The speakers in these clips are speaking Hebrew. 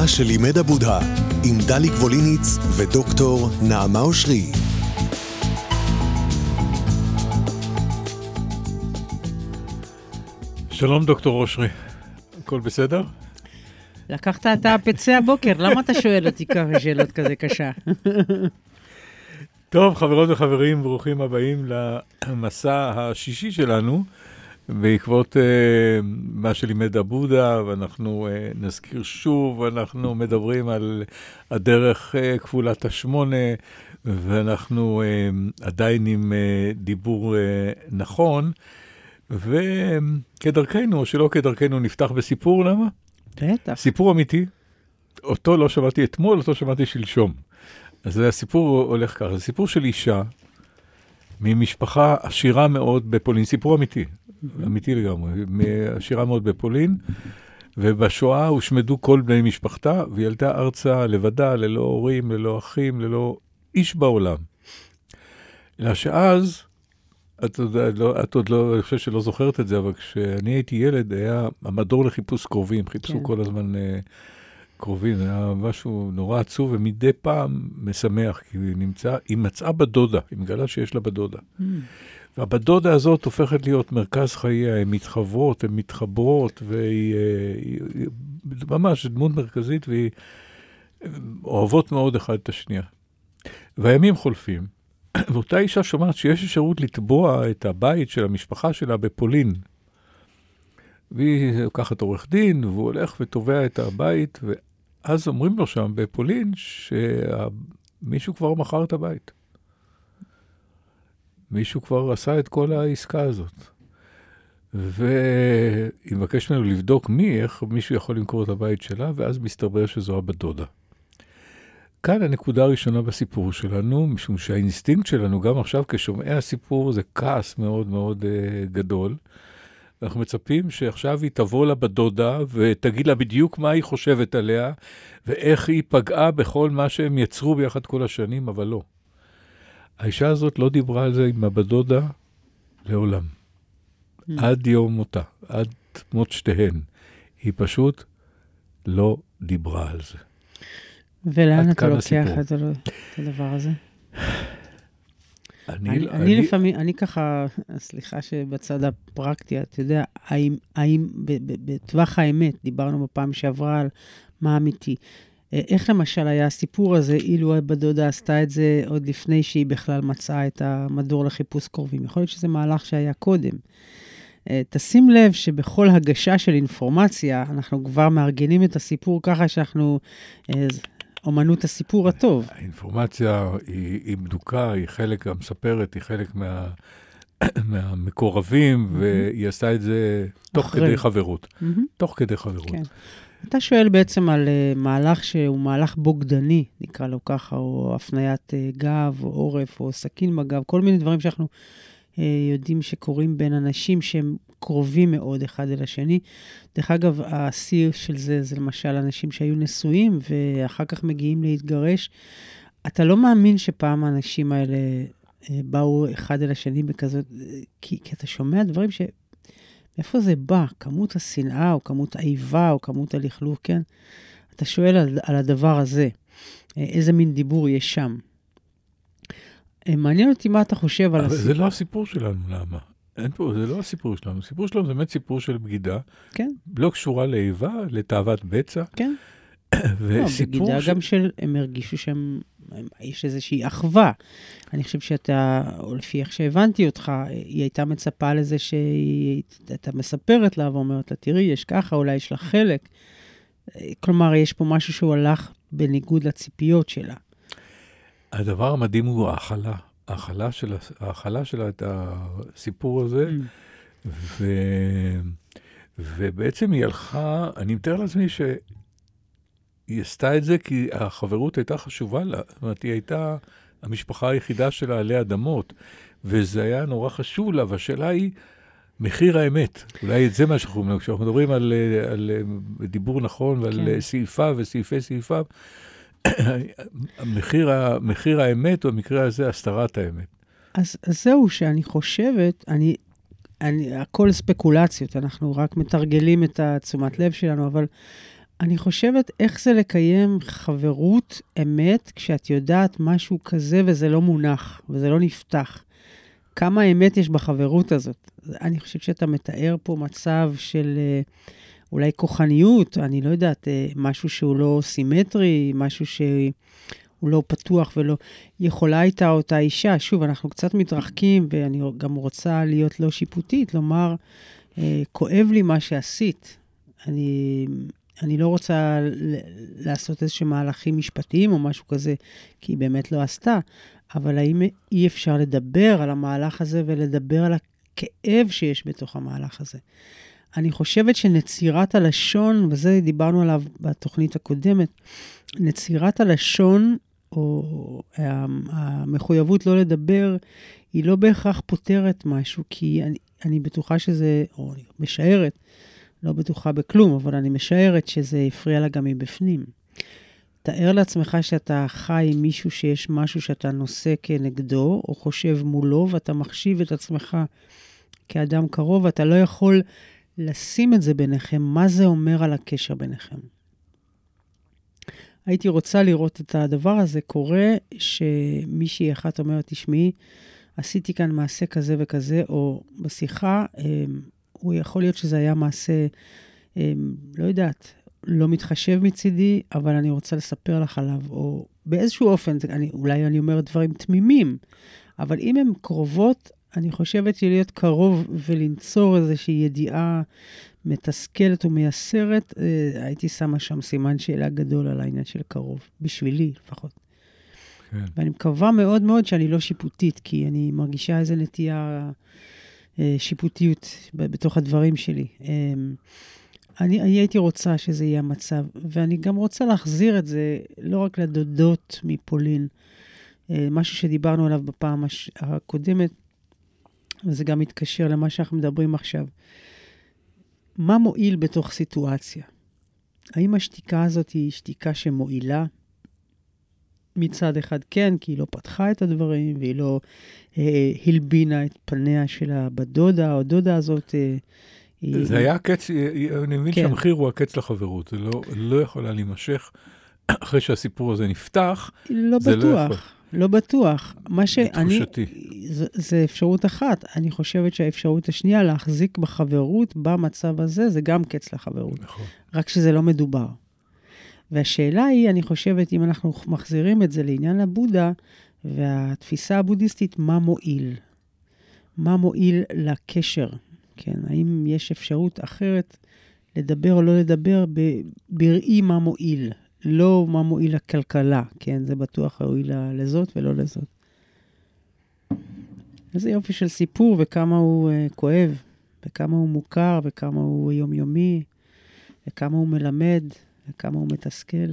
מה שלימד הבודה, עם דליק ווליניץ ודוקטור נעמה אושרי. שלום דוקטור אושרי, הכל בסדר? לקחת את הפצעי הבוקר, למה אתה שואל אותי ככה שאלות כזה קשה? טוב, חברות וחברים, ברוכים הבאים למסע השישי שלנו, בעקבות uh, מה שלימד הבודה, ואנחנו uh, נזכיר שוב, אנחנו מדברים על הדרך uh, כפולת השמונה, ואנחנו uh, עדיין עם uh, דיבור uh, נכון, וכדרכנו, או שלא כדרכנו, נפתח בסיפור, למה? בטח. סיפור אמיתי, אותו לא שמעתי אתמול, אותו שמעתי שלשום. אז הסיפור הולך ככה, זה סיפור של אישה ממשפחה עשירה מאוד בפולין, סיפור אמיתי, אמיתי לגמרי, עשירה מאוד בפולין, ובשואה הושמדו כל בני משפחתה, והיא עלתה ארצה לבדה, ללא הורים, ללא אחים, ללא איש בעולם. אלא שאז, את, לא, את עוד לא, אני חושב שלא זוכרת את זה, אבל כשאני הייתי ילד, היה המדור לחיפוש קרובים, חיפשו כן. כל הזמן uh, קרובים, היה משהו נורא עצוב, ומדי פעם משמח, כי היא נמצאה, היא מצאה בדודה, היא מגלה שיש לה בדודה. Mm. והבדודה הזאת הופכת להיות מרכז חייה, הן מתחברות, הן מתחברות, והיא היא, היא, ממש דמות מרכזית, והיא אוהבות מאוד אחד את השנייה. והימים חולפים, ואותה אישה שומעת שיש אפשרות לתבוע את הבית של המשפחה שלה בפולין. והיא לוקחת עורך דין, והוא הולך ותובע את הבית, ואז אומרים לו שם בפולין שמישהו כבר מכר את הבית. מישהו כבר עשה את כל העסקה הזאת. והיא מבקשת ממנו לבדוק מי, איך מישהו יכול למכור את הבית שלה, ואז מסתבר שזו הבת דודה. כאן הנקודה הראשונה בסיפור שלנו, משום שהאינסטינקט שלנו, גם עכשיו כשומעי הסיפור, זה כעס מאוד מאוד אה, גדול. אנחנו מצפים שעכשיו היא תבוא לבת דודה ותגיד לה בדיוק מה היא חושבת עליה, ואיך היא פגעה בכל מה שהם יצרו ביחד כל השנים, אבל לא. האישה הזאת לא דיברה על זה עם הבדודה לעולם. Mm. עד יום מותה, עד מות שתיהן. היא פשוט לא דיברה על זה. ולאן אתה לוקח את הדבר הזה? אני, אני, אני אני לפעמים, אני ככה, סליחה שבצד הפרקטי, אתה יודע, האם, האם בטווח האמת, דיברנו בפעם שעברה על מה אמיתי, איך למשל היה הסיפור הזה, אילו בדודה עשתה את זה עוד לפני שהיא בכלל מצאה את המדור לחיפוש קרובים? יכול להיות שזה מהלך שהיה קודם. אה, תשים לב שבכל הגשה של אינפורמציה, אנחנו כבר מארגנים את הסיפור ככה שאנחנו... אה, אומנות הסיפור הטוב. האינפורמציה היא, היא בדוקה, היא חלק, המספרת היא חלק מה, מהמקורבים, mm-hmm. והיא עשתה את זה תוך אחרי. כדי חברות. Mm-hmm. תוך כדי חברות. כן. אתה שואל בעצם על uh, מהלך שהוא מהלך בוגדני, נקרא לו ככה, או הפניית uh, גב, או עורף, או סכין בגב, כל מיני דברים שאנחנו uh, יודעים שקורים בין אנשים שהם קרובים מאוד אחד אל השני. דרך אגב, השיא של זה, זה למשל אנשים שהיו נשואים ואחר כך מגיעים להתגרש. אתה לא מאמין שפעם האנשים האלה באו אחד אל השני בכזאת, כי, כי אתה שומע דברים ש... מאיפה זה בא? כמות השנאה, או כמות האיבה, או כמות הלכלוך, כן? אתה שואל על, על הדבר הזה, אה, איזה מין דיבור יש שם. אה, מעניין אותי מה אתה חושב על הסיפור. זה לא הסיפור שלנו, למה? אין פה, זה לא הסיפור שלנו. הסיפור שלנו זה באמת סיפור של בגידה. כן. לא קשורה לאיבה, לתאוות בצע. כן. וסיפור... לא, בגידה ש... גם של... הם הרגישו שהם... יש איזושהי אחווה. אני חושב שאתה, או לפי איך שהבנתי אותך, היא הייתה מצפה לזה שאתה מספרת לה ואומרת לה, תראי, יש ככה, אולי יש לך חלק. כלומר, יש פה משהו שהוא הלך בניגוד לציפיות שלה. הדבר המדהים הוא ההכלה. ההכלה של, ההכלה שלה את הסיפור הזה, mm. ו, ובעצם היא הלכה, אני מתאר לעצמי ש... היא עשתה את זה כי החברות הייתה חשובה לה. זאת אומרת, היא הייתה המשפחה היחידה שלה עלי אדמות, וזה היה נורא חשוב לה, והשאלה היא, מחיר האמת. אולי את זה מה שאנחנו אומרים, כשאנחנו מדברים על, על, דיבור נכון ועל כן. סעיפיו וסעיפי סעיפיו, מחיר, מחיר האמת, במקרה הזה, הסתרת האמת. אז, אז זהו, שאני חושבת, אני, אני, הכל ספקולציות, אנחנו רק מתרגלים את התשומת לב שלנו, אבל אני חושבת איך זה לקיים חברות אמת כשאת יודעת משהו כזה וזה לא מונח וזה לא נפתח. כמה אמת יש בחברות הזאת. אני חושבת שאתה מתאר פה מצב של אה, אולי כוחניות, אני לא יודעת, אה, משהו שהוא לא סימטרי, משהו שהוא לא פתוח ולא... יכולה הייתה אותה אישה, שוב, אנחנו קצת מתרחקים, ואני גם רוצה להיות לא שיפוטית, לומר, אה, כואב לי מה שעשית. אני, אני לא רוצה לעשות איזשהם מהלכים משפטיים או משהו כזה, כי היא באמת לא עשתה, אבל האם אי אפשר לדבר על המהלך הזה ולדבר על הכאב שיש בתוך המהלך הזה? אני חושבת שנצירת הלשון, וזה דיברנו עליו בתוכנית הקודמת, נצירת הלשון, או המחויבות לא לדבר, היא לא בהכרח פותרת משהו, כי אני, אני בטוחה שזה, או אני משערת, לא בטוחה בכלום, אבל אני משערת שזה הפריע לה גם מבפנים. תאר לעצמך שאתה חי עם מישהו שיש משהו שאתה נושא כנגדו, או חושב מולו, ואתה מחשיב את עצמך כאדם קרוב, ואתה לא יכול לשים את זה ביניכם, מה זה אומר על הקשר ביניכם. הייתי רוצה לראות את הדבר הזה קורה, שמישהי אחת אומרת, תשמעי, עשיתי כאן מעשה כזה וכזה, או בשיחה, אמ, הוא יכול להיות שזה היה מעשה, אמ, לא יודעת, לא מתחשב מצידי, אבל אני רוצה לספר לך עליו, או באיזשהו אופן, אני, אולי אני אומרת דברים תמימים, אבל אם הן קרובות, אני חושבת שלהיות קרוב ולנצור איזושהי ידיעה מתסכלת ומייסרת, אה, הייתי שמה שם סימן שאלה גדול על העניין של קרוב, בשבילי לפחות. כן. ואני מקווה מאוד מאוד שאני לא שיפוטית, כי אני מרגישה איזו נטייה שיפוטיות בתוך הדברים שלי. אה, אני, אני הייתי רוצה שזה יהיה המצב, ואני גם רוצה להחזיר את זה לא רק לדודות מפולין, אה, משהו שדיברנו עליו בפעם הקודמת, וזה גם מתקשר למה שאנחנו מדברים עכשיו. מה מועיל בתוך סיטואציה? האם השתיקה הזאת היא שתיקה שמועילה? מצד אחד כן, כי היא לא פתחה את הדברים, והיא לא אה, הלבינה את פניה של הבת דודה או דודה הזאת. אה, זה היה הקץ, אני מבין כן. שהמחיר הוא הקץ לחברות, זה לא, לא יכולה להימשך. אחרי שהסיפור הזה נפתח, לא זה בטוח, לא יכול. לא בטוח. מה שאני... זה, זה אפשרות אחת. אני חושבת שהאפשרות השנייה, להחזיק בחברות במצב הזה, זה גם קץ לחברות. נכון. רק שזה לא מדובר. והשאלה היא, אני חושבת, אם אנחנו מחזירים את זה לעניין הבודה והתפיסה הבודהיסטית, מה מועיל? מה מועיל לקשר? כן, האם יש אפשרות אחרת לדבר או לא לדבר בראי מה מועיל, לא מה מועיל לכלכלה, כן, זה בטוח ראוי לזאת ולא לזאת. איזה יופי של סיפור וכמה הוא uh, כואב, וכמה הוא מוכר, וכמה הוא יומיומי, וכמה הוא מלמד, וכמה הוא מתסכל.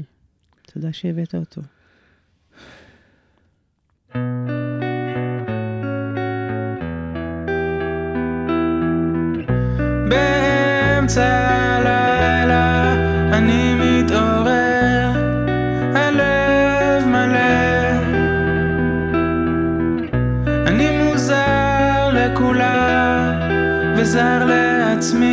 תודה שהבאת אותו. באמצע הלילה אני מתעורר, הלב מלא. אני מוזר לכולם וזר לעצמי,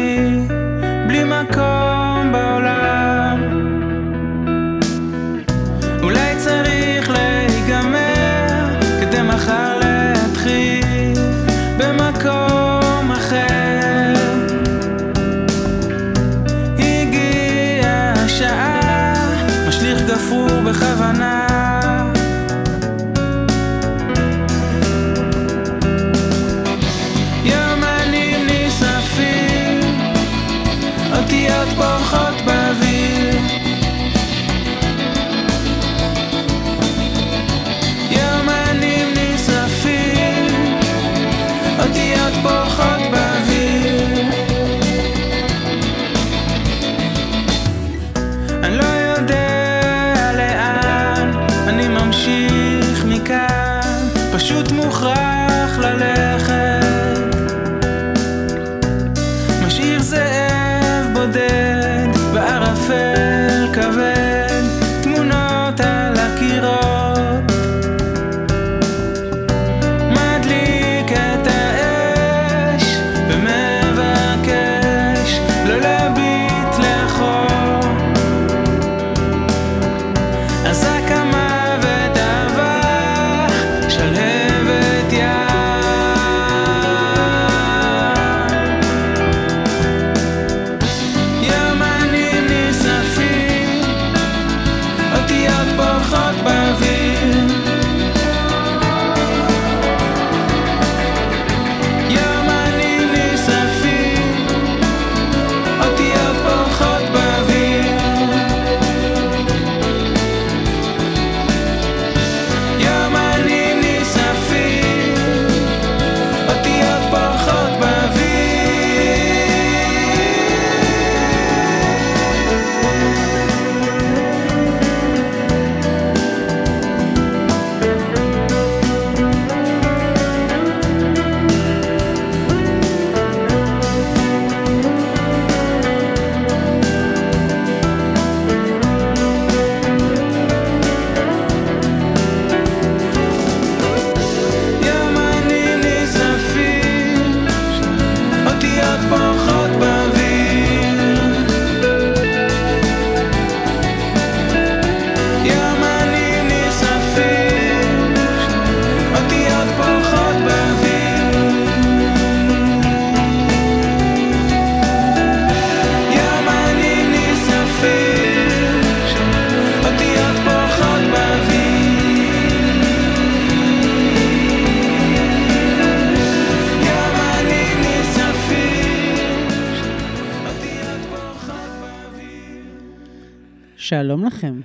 שלום לכם.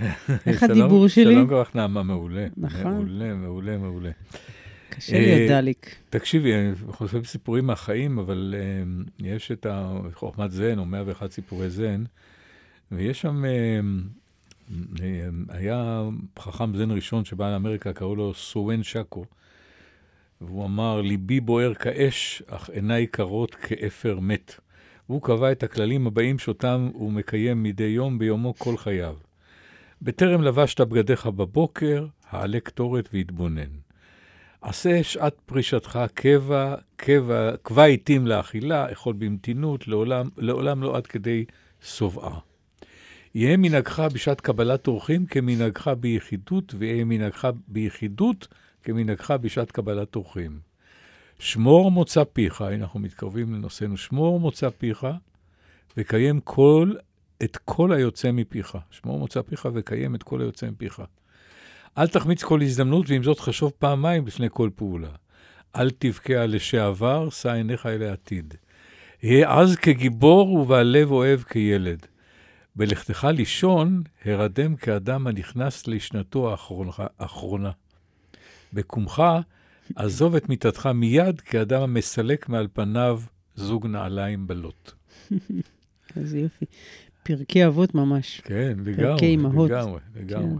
איך הדיבור שלי? שלום לך, נעמה, מעולה. נכון. מעולה, מעולה, מעולה. קשה לי אה, הדליק. תקשיבי, אני חושב סיפורים מהחיים, אבל um, יש את חוכמת זן, או 101 סיפורי זן, ויש שם, um, היה חכם זן ראשון שבא לאמריקה, קראו לו סואן שקו, והוא אמר, ליבי בוער כאש, אך עיניי קרות כאפר מת. והוא קבע את הכללים הבאים שאותם הוא מקיים מדי יום ביומו כל חייו. בטרם לבשת בגדיך בבוקר, העלה קטורת והתבונן. עשה שעת פרישתך קבע, קבע, קבע עתים לאכילה, אכול במתינות, לעולם, לעולם לא עד כדי שובעה. יהא מנהגך בשעת קבלת אורחים כמנהגך ביחידות, ויהא מנהגך ביחידות כמנהגך בשעת קבלת אורחים. שמור מוצא פיך, הנה אנחנו מתקרבים לנושאנו, שמור מוצא פיך, וקיים כל, את כל היוצא מפיך. שמור מוצא פיך וקיים את כל היוצא מפיך. אל תחמיץ כל הזדמנות, ועם זאת חשוב פעמיים לפני כל פעולה. אל תבכה על לשעבר, שא עיניך אל העתיד. היה עז כגיבור ובעלב אוהב כילד. בלכתך לישון, הרדם כאדם הנכנס לשנתו. האחרונה. בקומך, עזוב את מיטתך מיד, כאדם המסלק מעל פניו זוג נעליים בלוט. איזה יופי. פרקי אבות ממש. כן, לגמרי, אימהות. לגמרי, לגמרי.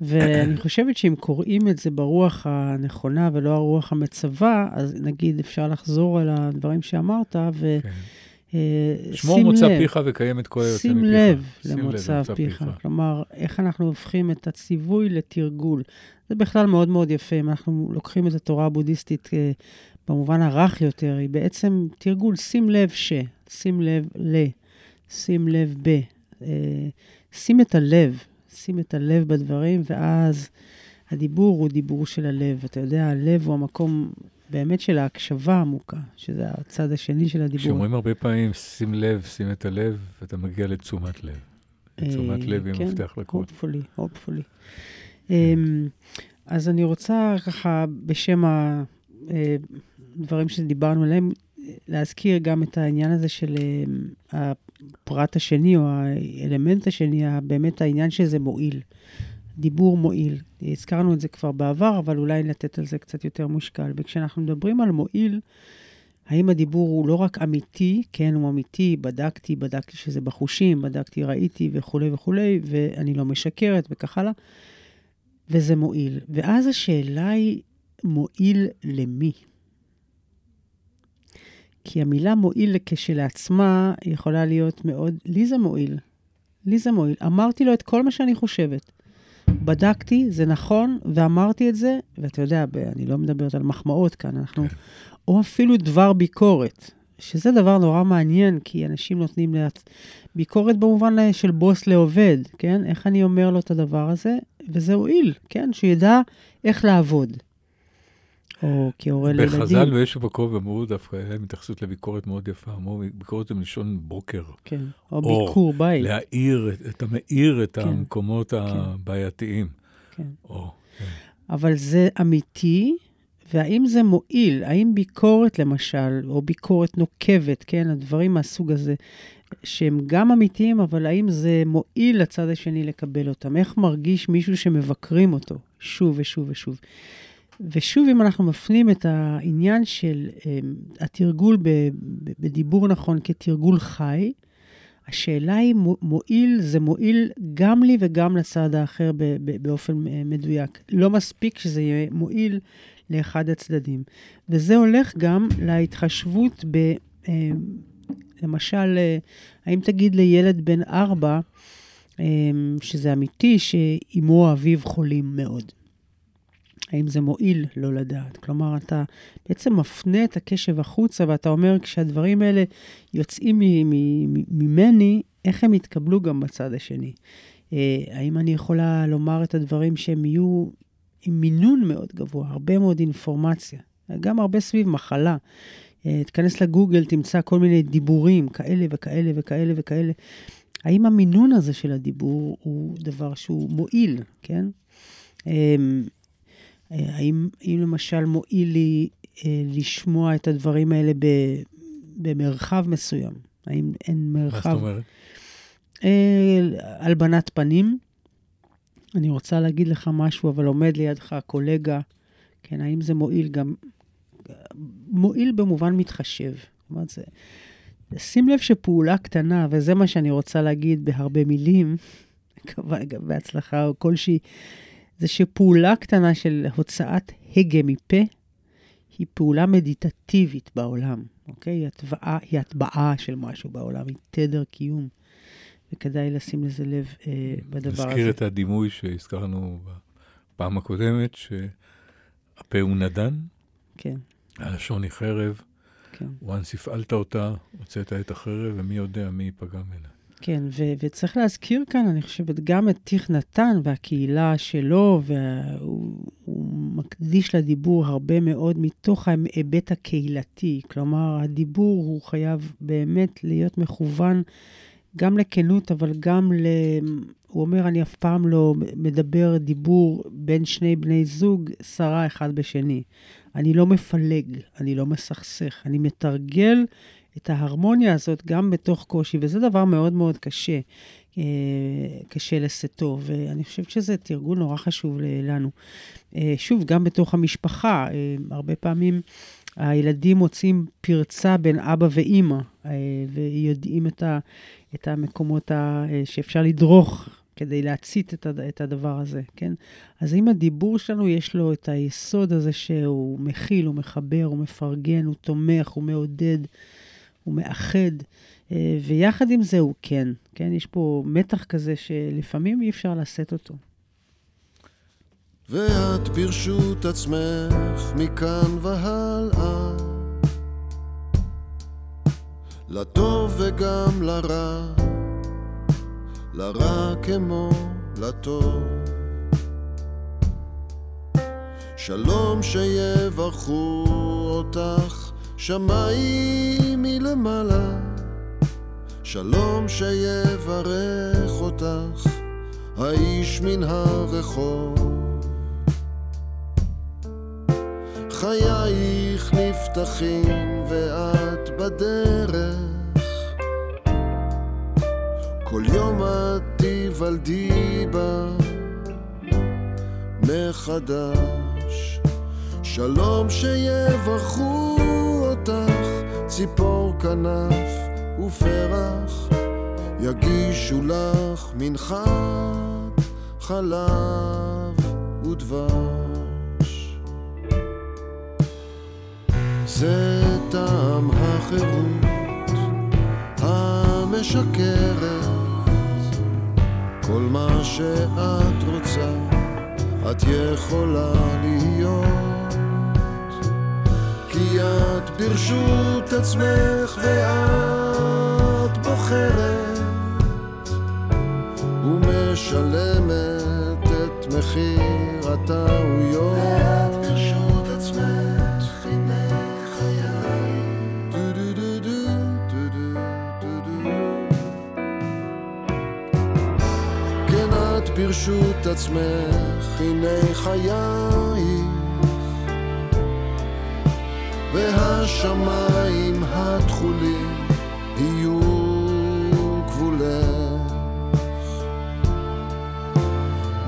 ואני חושבת שאם קוראים את זה ברוח הנכונה ולא הרוח המצווה, אז נגיד אפשר לחזור על הדברים שאמרת, כן. שמור ושים מוצא לב, פיך וקיים את כל היוצא שים מפיך. לב שים למוצא פיך. כלומר, איך אנחנו הופכים את הציווי לתרגול. זה בכלל מאוד מאוד יפה. אם אנחנו לוקחים את התורה הבודהיסטית אה, במובן הרך יותר, היא בעצם תרגול, שים לב ש, שים לב ל, שים לב ב. אה, שים את הלב, שים את הלב בדברים, ואז הדיבור הוא דיבור של הלב. אתה יודע, הלב הוא המקום באמת של ההקשבה העמוקה, שזה הצד השני של הדיבור. כשאומרים הרבה פעמים, שים לב, שים את הלב, ואתה מגיע לתשומת לב. תשומת לב היא כן, מפתח לכל. hopefully, hopefully. אמ, אז אני רוצה ככה, בשם הדברים שדיברנו עליהם, להזכיר גם את העניין הזה של אמ, הפרט השני, או האלמנט השני, באמת העניין שזה מועיל. דיבור מועיל. הזכרנו את זה כבר בעבר, אבל אולי לתת על זה קצת יותר מושקל. וכשאנחנו מדברים על מועיל, האם הדיבור הוא לא רק אמיתי, כן, הוא אמיתי, בדקתי, בדקתי שזה בחושים, בדקתי, ראיתי וכולי וכולי, ואני לא משקרת וכך הלאה, וזה מועיל. ואז השאלה היא, מועיל למי? כי המילה מועיל כשלעצמה יכולה להיות מאוד, לי זה מועיל. לי זה מועיל. אמרתי לו את כל מה שאני חושבת. בדקתי, זה נכון, ואמרתי את זה, ואתה יודע, אני לא מדברת על מחמאות כאן, אנחנו... או אפילו דבר ביקורת, שזה דבר נורא מעניין, כי אנשים נותנים לעצ... ביקורת במובן של בוס לעובד, כן? איך אני אומר לו את הדבר הזה, וזה הועיל, כן? שידע איך לעבוד. או כהורה לילדים. בחז"ל באיזשהו מקום אמרו דווקא, היה התייחסות לביקורת מאוד יפה, אמרו, ביקורת זה מלשון בוקר. כן, או אור, ביקור בית. להאיר, את- אתה מאיר את כן. המקומות הבעייתיים. כן. או, כן. אבל זה אמיתי, והאם זה מועיל? האם ביקורת, למשל, או ביקורת נוקבת, כן, הדברים מהסוג הזה, שהם גם אמיתיים, אבל האם זה מועיל לצד השני לקבל אותם? איך מרגיש מישהו שמבקרים אותו שוב ושוב ושוב? ושוב, אם אנחנו מפנים את העניין של um, התרגול בדיבור נכון כתרגול חי, השאלה היא, מו- מועיל, זה מועיל גם לי וגם לצד האחר באופן אה, מדויק. לא מספיק שזה יהיה מועיל לאחד הצדדים. וזה הולך גם להתחשבות ב... אה, למשל, אה, האם תגיד לילד בן ארבע, אה, שזה אמיתי, שאמו או אביו חולים מאוד? האם זה מועיל לא לדעת? כלומר, אתה בעצם מפנה את הקשב החוצה, ואתה אומר, כשהדברים האלה יוצאים ממני, איך הם יתקבלו גם בצד השני? אה, האם אני יכולה לומר את הדברים שהם יהיו עם מינון מאוד גבוה, הרבה מאוד אינפורמציה, גם הרבה סביב מחלה. אה, תיכנס לגוגל, תמצא כל מיני דיבורים כאלה וכאלה וכאלה וכאלה. האם המינון הזה של הדיבור הוא דבר שהוא מועיל, כן? אה, האם, האם למשל מועיל לי אה, לשמוע את הדברים האלה ב, במרחב מסוים? האם אין מה זאת מרחב... אומרת? אה, הלבנת פנים. אני רוצה להגיד לך משהו, אבל עומד לידך קולגה, כן, האם זה מועיל גם... מועיל במובן מתחשב. אומרת, זה... שים לב שפעולה קטנה, וזה מה שאני רוצה להגיד בהרבה מילים, בהצלחה או כלשהי, זה שפעולה קטנה של הוצאת הגה מפה, היא פעולה מדיטטיבית בעולם, אוקיי? היא הטבעה, היא הטבעה של משהו בעולם, היא תדר קיום. וכדאי לשים לזה לב אה, בדבר הזה. נזכיר את הדימוי שהזכרנו בפעם הקודמת, שהפה הוא נדן, כן. הלשון היא חרב, כן. once הפעלת אותה, הוצאת את החרב, ומי יודע מי ייפגע ממנה. כן, ו- וצריך להזכיר כאן, אני חושבת, גם את תיך נתן והקהילה שלו, והוא מקדיש לדיבור הרבה מאוד מתוך ההיבט הקהילתי. כלומר, הדיבור הוא חייב באמת להיות מכוון גם לכנות, אבל גם ל... הוא אומר, אני אף פעם לא מדבר דיבור בין שני בני זוג, שרה אחד בשני. אני לא מפלג, אני לא מסכסך, אני מתרגל את ההרמוניה הזאת גם בתוך קושי, וזה דבר מאוד מאוד קשה, אה, קשה לשאתו, ואני חושבת שזה תרגול נורא חשוב לנו. אה, שוב, גם בתוך המשפחה, אה, הרבה פעמים הילדים מוצאים פרצה בין אבא ואימא, ויודעים את, ה, את המקומות ה, שאפשר לדרוך כדי להצית את, את הדבר הזה, כן? אז אם הדיבור שלנו, יש לו את היסוד הזה שהוא מכיל, הוא מחבר, הוא מפרגן, הוא תומך, הוא מעודד, הוא מאחד, ויחד עם זה הוא כן, כן? יש פה מתח כזה שלפעמים אי אפשר לשאת אותו. ואת ברשות עצמך מכאן והלאה, לטוב וגם לרע, לרע כמו לטוב. שלום שיברכו אותך שמיים מלמעלה, שלום שיברך אותך האיש מן הרחוב. חייך נפתחים ואת בדרך כל יום את תיוולדי בה מחדש שלום שיברכו ציפור כנף ופרח יגישו לך מנחת חלב ודבש. זה טעם החירות המשקרת. כל מה שאת רוצה את יכולה להיות את ברשות עצמך ואת בוחרת ומשלמת את מחיר הטעויות. ואת ברשות עצמך ברשות עצמך, הנה חייך, והשמיים התכולים יהיו גבולך.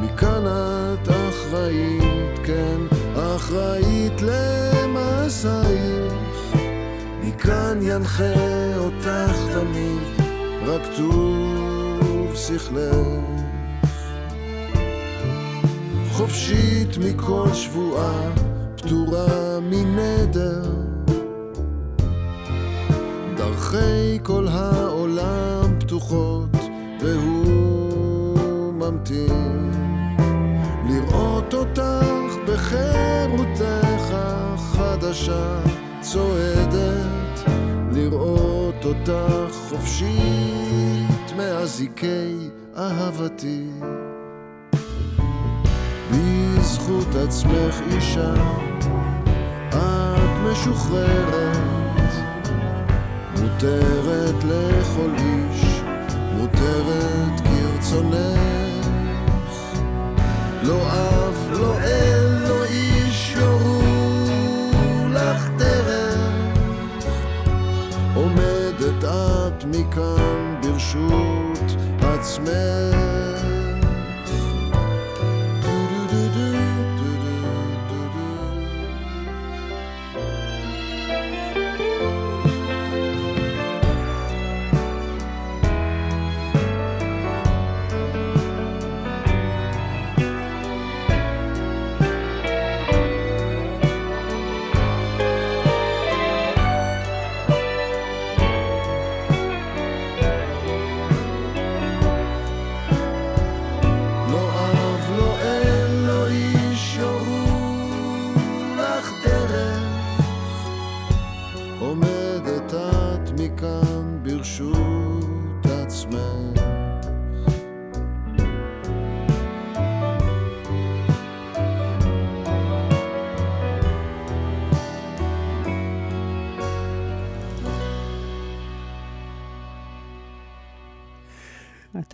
מכאן את אחראית, כן, אחראית למעשייך, מכאן ינחה אותך תמיד, רק טוב שכלך. חופשית מכל שבועה, פטורה מנדר. דרכי כל העולם פתוחות, והוא ממתין. לראות אותך בחירותך החדשה, צועדת. לראות אותך חופשית מאזיקי אהבתי. בזכות עצמך אישה, את משוחררת, מותרת לכל איש, מותרת כרצונך. לא אף, לא אל, לא איש יורו לך דרך, עומדת את מכאן ברשות עצמך.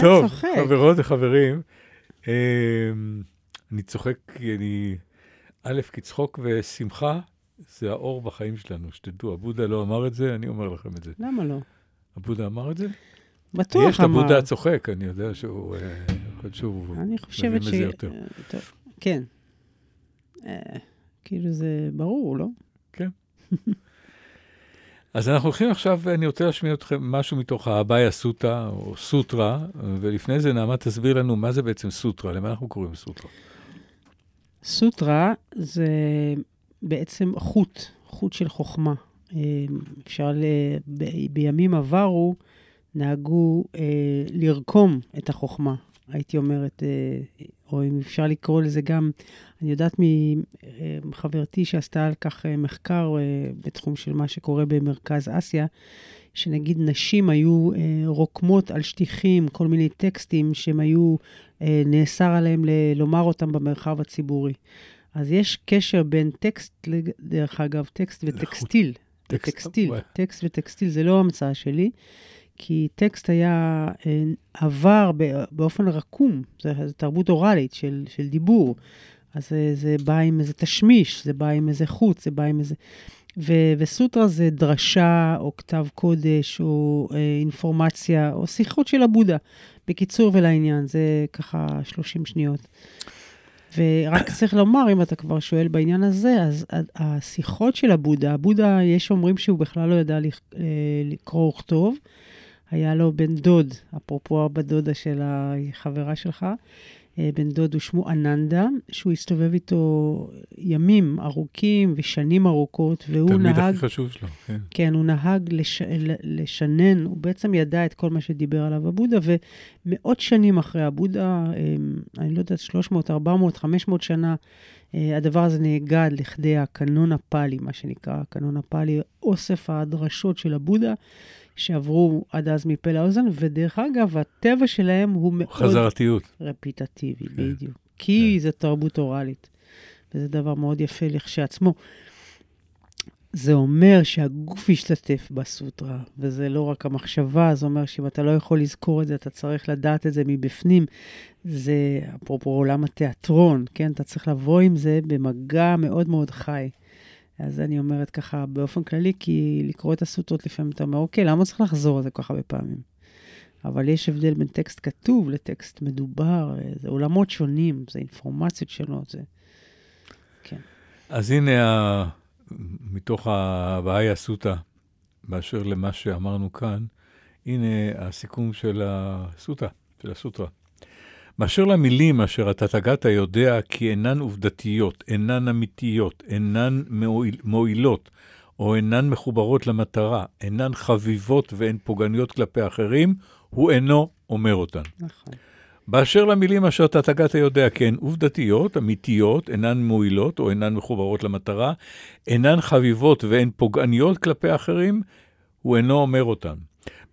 טוב, צוחק. חברות וחברים, אמ, אני צוחק, אני, א', כי צחוק ושמחה זה האור בחיים שלנו, שתדעו, הבודה לא אמר את זה, אני אומר לכם את זה. למה לא? הבודה אמר את זה? בטוח יש את אמר. הבודה הצוחק, אני יודע שהוא, אה, שהוא אני חושבת ש... אה, טוב, כן. אה, כאילו זה ברור, לא? אז אנחנו הולכים עכשיו, אני רוצה להשמיע אתכם משהו מתוך האביי הסוטה, או סוטרה, ולפני זה נעמה תסביר לנו מה זה בעצם סוטרה, למה אנחנו קוראים סוטרה. סוטרה זה בעצם חוט, חוט של חוכמה. אה, אפשר, ל... ב... בימים עברו נהגו אה, לרקום את החוכמה, הייתי אומרת, אה, או אם אפשר לקרוא לזה גם, אני יודעת מחברתי שעשתה על כך אה, מחקר אה, בתחום של מה שקורה במרכז אסיה, שנגיד נשים היו אה, רוקמות על שטיחים כל מיני טקסטים שהם היו, אה, נאסר עליהם לומר אותם במרחב הציבורי. אז יש קשר בין טקסט, דרך אגב, טקסט וטקסטיל. טקסט, טקסטיל. טקסט וטקסטיל, זה לא המצאה שלי, כי טקסט היה אה, עבר באופן רקום, זו תרבות אוראלית של, של דיבור. אז זה, זה בא עם איזה תשמיש, זה בא עם איזה חוץ, זה בא עם איזה... ו, וסוטרה זה דרשה, או כתב קודש, או אה, אינפורמציה, או שיחות של הבודה. בקיצור ולעניין, זה ככה 30 שניות. ורק צריך לומר, אם אתה כבר שואל בעניין הזה, אז השיחות של הבודה, הבודה, יש אומרים שהוא בכלל לא ידע אה, לקרוא וכתוב. היה לו בן דוד, אפרופו הבת דודה של החברה שלך, בן דוד הוא שמו אננדה, שהוא הסתובב איתו ימים ארוכים ושנים ארוכות, והוא תלמיד נהג... הכי חשוב שלו, כן. כן, הוא נהג לש... לשנן, הוא בעצם ידע את כל מה שדיבר עליו הבודה, ומאות שנים אחרי הבודה, אמ, אני לא יודעת, 300, 400, 500 שנה, אה, הדבר הזה נאגד לכדי הקנון הפאלי, מה שנקרא הקנון הפאלי, אוסף הדרשות של הבודה, שעברו עד אז מפה לאוזן, ודרך אגב, הטבע שלהם הוא מאוד חזרתיות. רפיטטיבי, כן. בדיוק. כי כן. זו תרבות אוראלית, וזה דבר מאוד יפה לכשעצמו. זה אומר שהגוף ישתתף בסוטרה, וזה לא רק המחשבה, זה אומר שאם אתה לא יכול לזכור את זה, אתה צריך לדעת את זה מבפנים. זה, אפרופו עולם התיאטרון, כן? אתה צריך לבוא עם זה במגע מאוד מאוד חי. אז אני אומרת ככה באופן כללי, כי לקרוא את הסוטרות לפעמים אתה אומר, אוקיי, למה צריך לחזור על זה כל כך הרבה פעמים? אבל יש הבדל בין טקסט כתוב לטקסט מדובר, זה עולמות שונים, זה אינפורמציות שונות, זה... כן. אז הנה, ה... מתוך הבעיה הסוטה, באשר למה שאמרנו כאן, הנה הסיכום של הסוטה, של הסוטרה. באשר למילים אשר אתה תגעת יודע כי אינן עובדתיות, אינן אמיתיות, אינן מועיל, מועילות, או אינן מחוברות למטרה, אינן חביבות והן פוגעניות כלפי אחרים, הוא אינו אומר אותן. נכון. באשר למילים אשר אתה תגעת יודע כי הן עובדתיות, אמיתיות, אינן מועילות או אינן מחוברות למטרה, אינן חביבות והן פוגעניות כלפי אחרים, הוא אינו אומר אותן.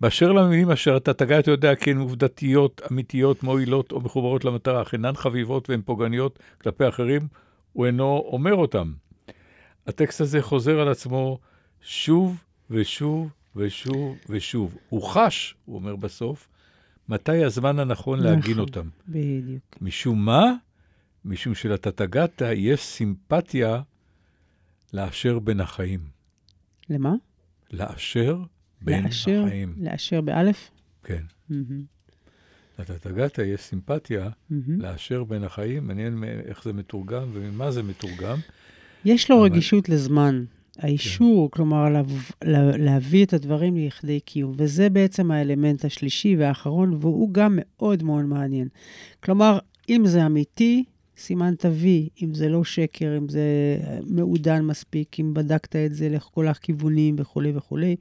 באשר למילים אשר אתה תגעת יודע כי הן עובדתיות, אמיתיות, מועילות או מחוברות למטרה, אך אינן חביבות והן פוגעניות כלפי אחרים, הוא אינו אומר אותן. הטקסט הזה חוזר על עצמו שוב ושוב ושוב ושוב. הוא חש, הוא אומר בסוף, מתי הזמן הנכון להגין נכון. אותם. בדיוק. משום מה? משום שלתתגת יש סימפתיה לאשר בין החיים. למה? לאשר לאשר, החיים. לאשר באלף? כן. מהמם. לדעת הגתה יש סימפתיה מהמם. לאשר בין החיים, מעניין איך זה מתורגם וממה זה מתורגם. יש לו אבל- רגישות לזמן. האישור, כלומר, לה, לה, להביא את הדברים לכדי קיום. וזה בעצם האלמנט השלישי והאחרון, והוא גם מאוד מאוד מעניין. כלומר, אם זה אמיתי, סימן תביא, אם זה לא שקר, אם זה מעודן מספיק, אם בדקת את זה לכל הכיוונים וכולי וכולי,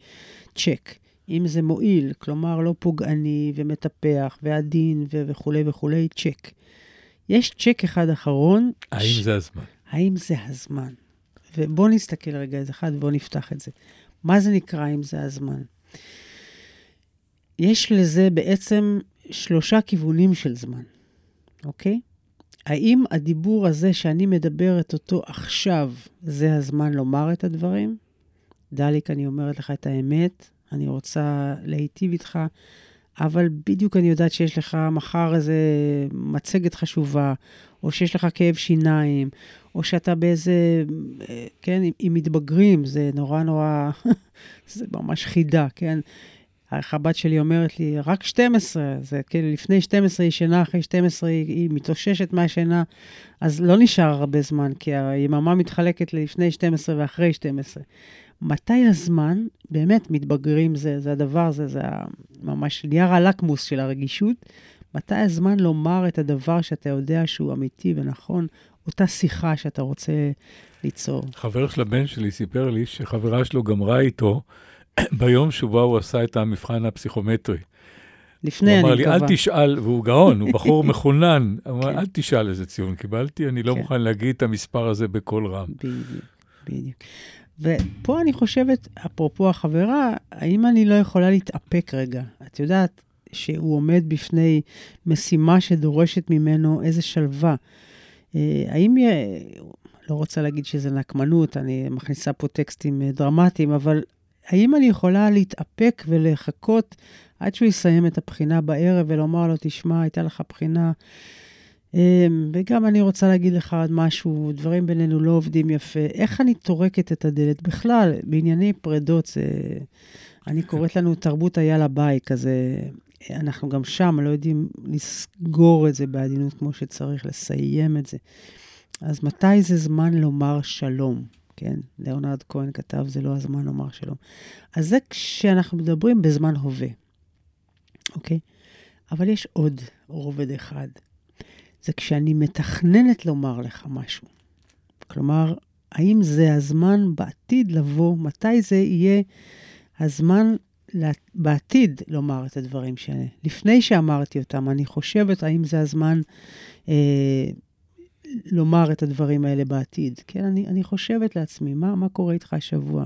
צ'ק. אם זה מועיל, כלומר לא פוגעני ומטפח ועדין ו- וכולי וכולי, צ'ק. יש צ'ק אחד אחרון. האם זה הזמן? האם זה הזמן? ובואו נסתכל רגע איזה אחד, בואו נפתח את זה. מה זה נקרא אם זה הזמן? יש לזה בעצם שלושה כיוונים של זמן, אוקיי? האם הדיבור הזה שאני מדברת אותו עכשיו, זה הזמן לומר את הדברים? דליק, אני אומרת לך את האמת, אני רוצה להיטיב איתך, אבל בדיוק אני יודעת שיש לך מחר איזה מצגת חשובה, או שיש לך כאב שיניים, או שאתה באיזה, אה, כן, עם, מתבגרים, זה נורא נורא, זה ממש חידה, כן? איך הבת שלי אומרת לי, רק 12, זה כאילו לפני 12 היא ישנה, אחרי 12 היא, היא מתאוששת מהשינה, אז לא נשאר הרבה זמן, כי היממה מתחלקת לפני 12 ואחרי 12. מתי הזמן, באמת מתבגרים זה, זה הדבר זה ה- ממש נייר הלקמוס של הרגישות, מתי הזמן לומר את הדבר שאתה יודע שהוא אמיתי ונכון, אותה שיחה שאתה רוצה ליצור. חבר של הבן שלי סיפר לי שחברה שלו גמרה איתו ביום שבו הוא עשה את המבחן הפסיכומטרי. לפני, הוא אני אמר לי, מקווה. אל תשאל, והוא גאון, הוא בחור מחונן. הוא אמר, כן. אל תשאל איזה ציון קיבלתי, אני לא כן. מוכן להגיד את המספר הזה בקול רם. בדיוק, בדיוק. ופה אני חושבת, אפרופו החברה, האם אני לא יכולה להתאפק רגע? את יודעת שהוא עומד בפני משימה שדורשת ממנו איזה שלווה. אה, האם, לא רוצה להגיד שזה נקמנות, אני מכניסה פה טקסטים אה, דרמטיים, אבל האם אני יכולה להתאפק ולחכות עד שהוא יסיים את הבחינה בערב ולומר לו, תשמע, הייתה לך בחינה אמ, וגם אני רוצה להגיד לך עוד משהו, דברים בינינו לא עובדים יפה. איך אני טורקת את הדלת? בכלל, בענייני פרדות, זה... אני קוראת לנו תרבות היאללה ביי, כזה... אנחנו גם שם לא יודעים לסגור את זה בעדינות כמו שצריך, לסיים את זה. אז מתי זה זמן לומר שלום? כן, ליאונרד כהן כתב, זה לא הזמן לומר שלום. אז זה כשאנחנו מדברים בזמן הווה, אוקיי? אבל יש עוד רובד אחד. זה כשאני מתכננת לומר לך משהו. כלומר, האם זה הזמן בעתיד לבוא, מתי זה יהיה הזמן בעתיד לומר את הדברים שלי. לפני שאמרתי אותם, אני חושבת האם זה הזמן אה, לומר את הדברים האלה בעתיד. כן, אני, אני חושבת לעצמי, מה, מה קורה איתך השבוע?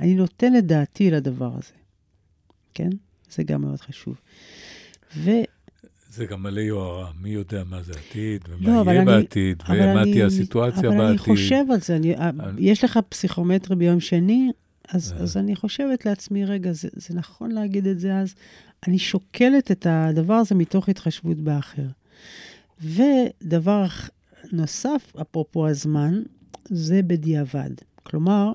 אני נותנת דעתי לדבר הזה, כן? זה גם מאוד חשוב. ו... זה גם מלא יוהרה, מי יודע מה זה עתיד, ומה לא, אבל יהיה אני- בעתיד, אבל ומה אני- תהיה הסיטואציה אבל אני בעתיד. חושב על זה, אני, אני- יש לך פסיכומטרי ביום שני, אז, אה. אז אני חושבת לעצמי, רגע, זה, זה נכון להגיד את זה אז? אני שוקלת את הדבר הזה מתוך התחשבות באחר. ודבר נוסף, אפרופו הזמן, זה בדיעבד. כלומר,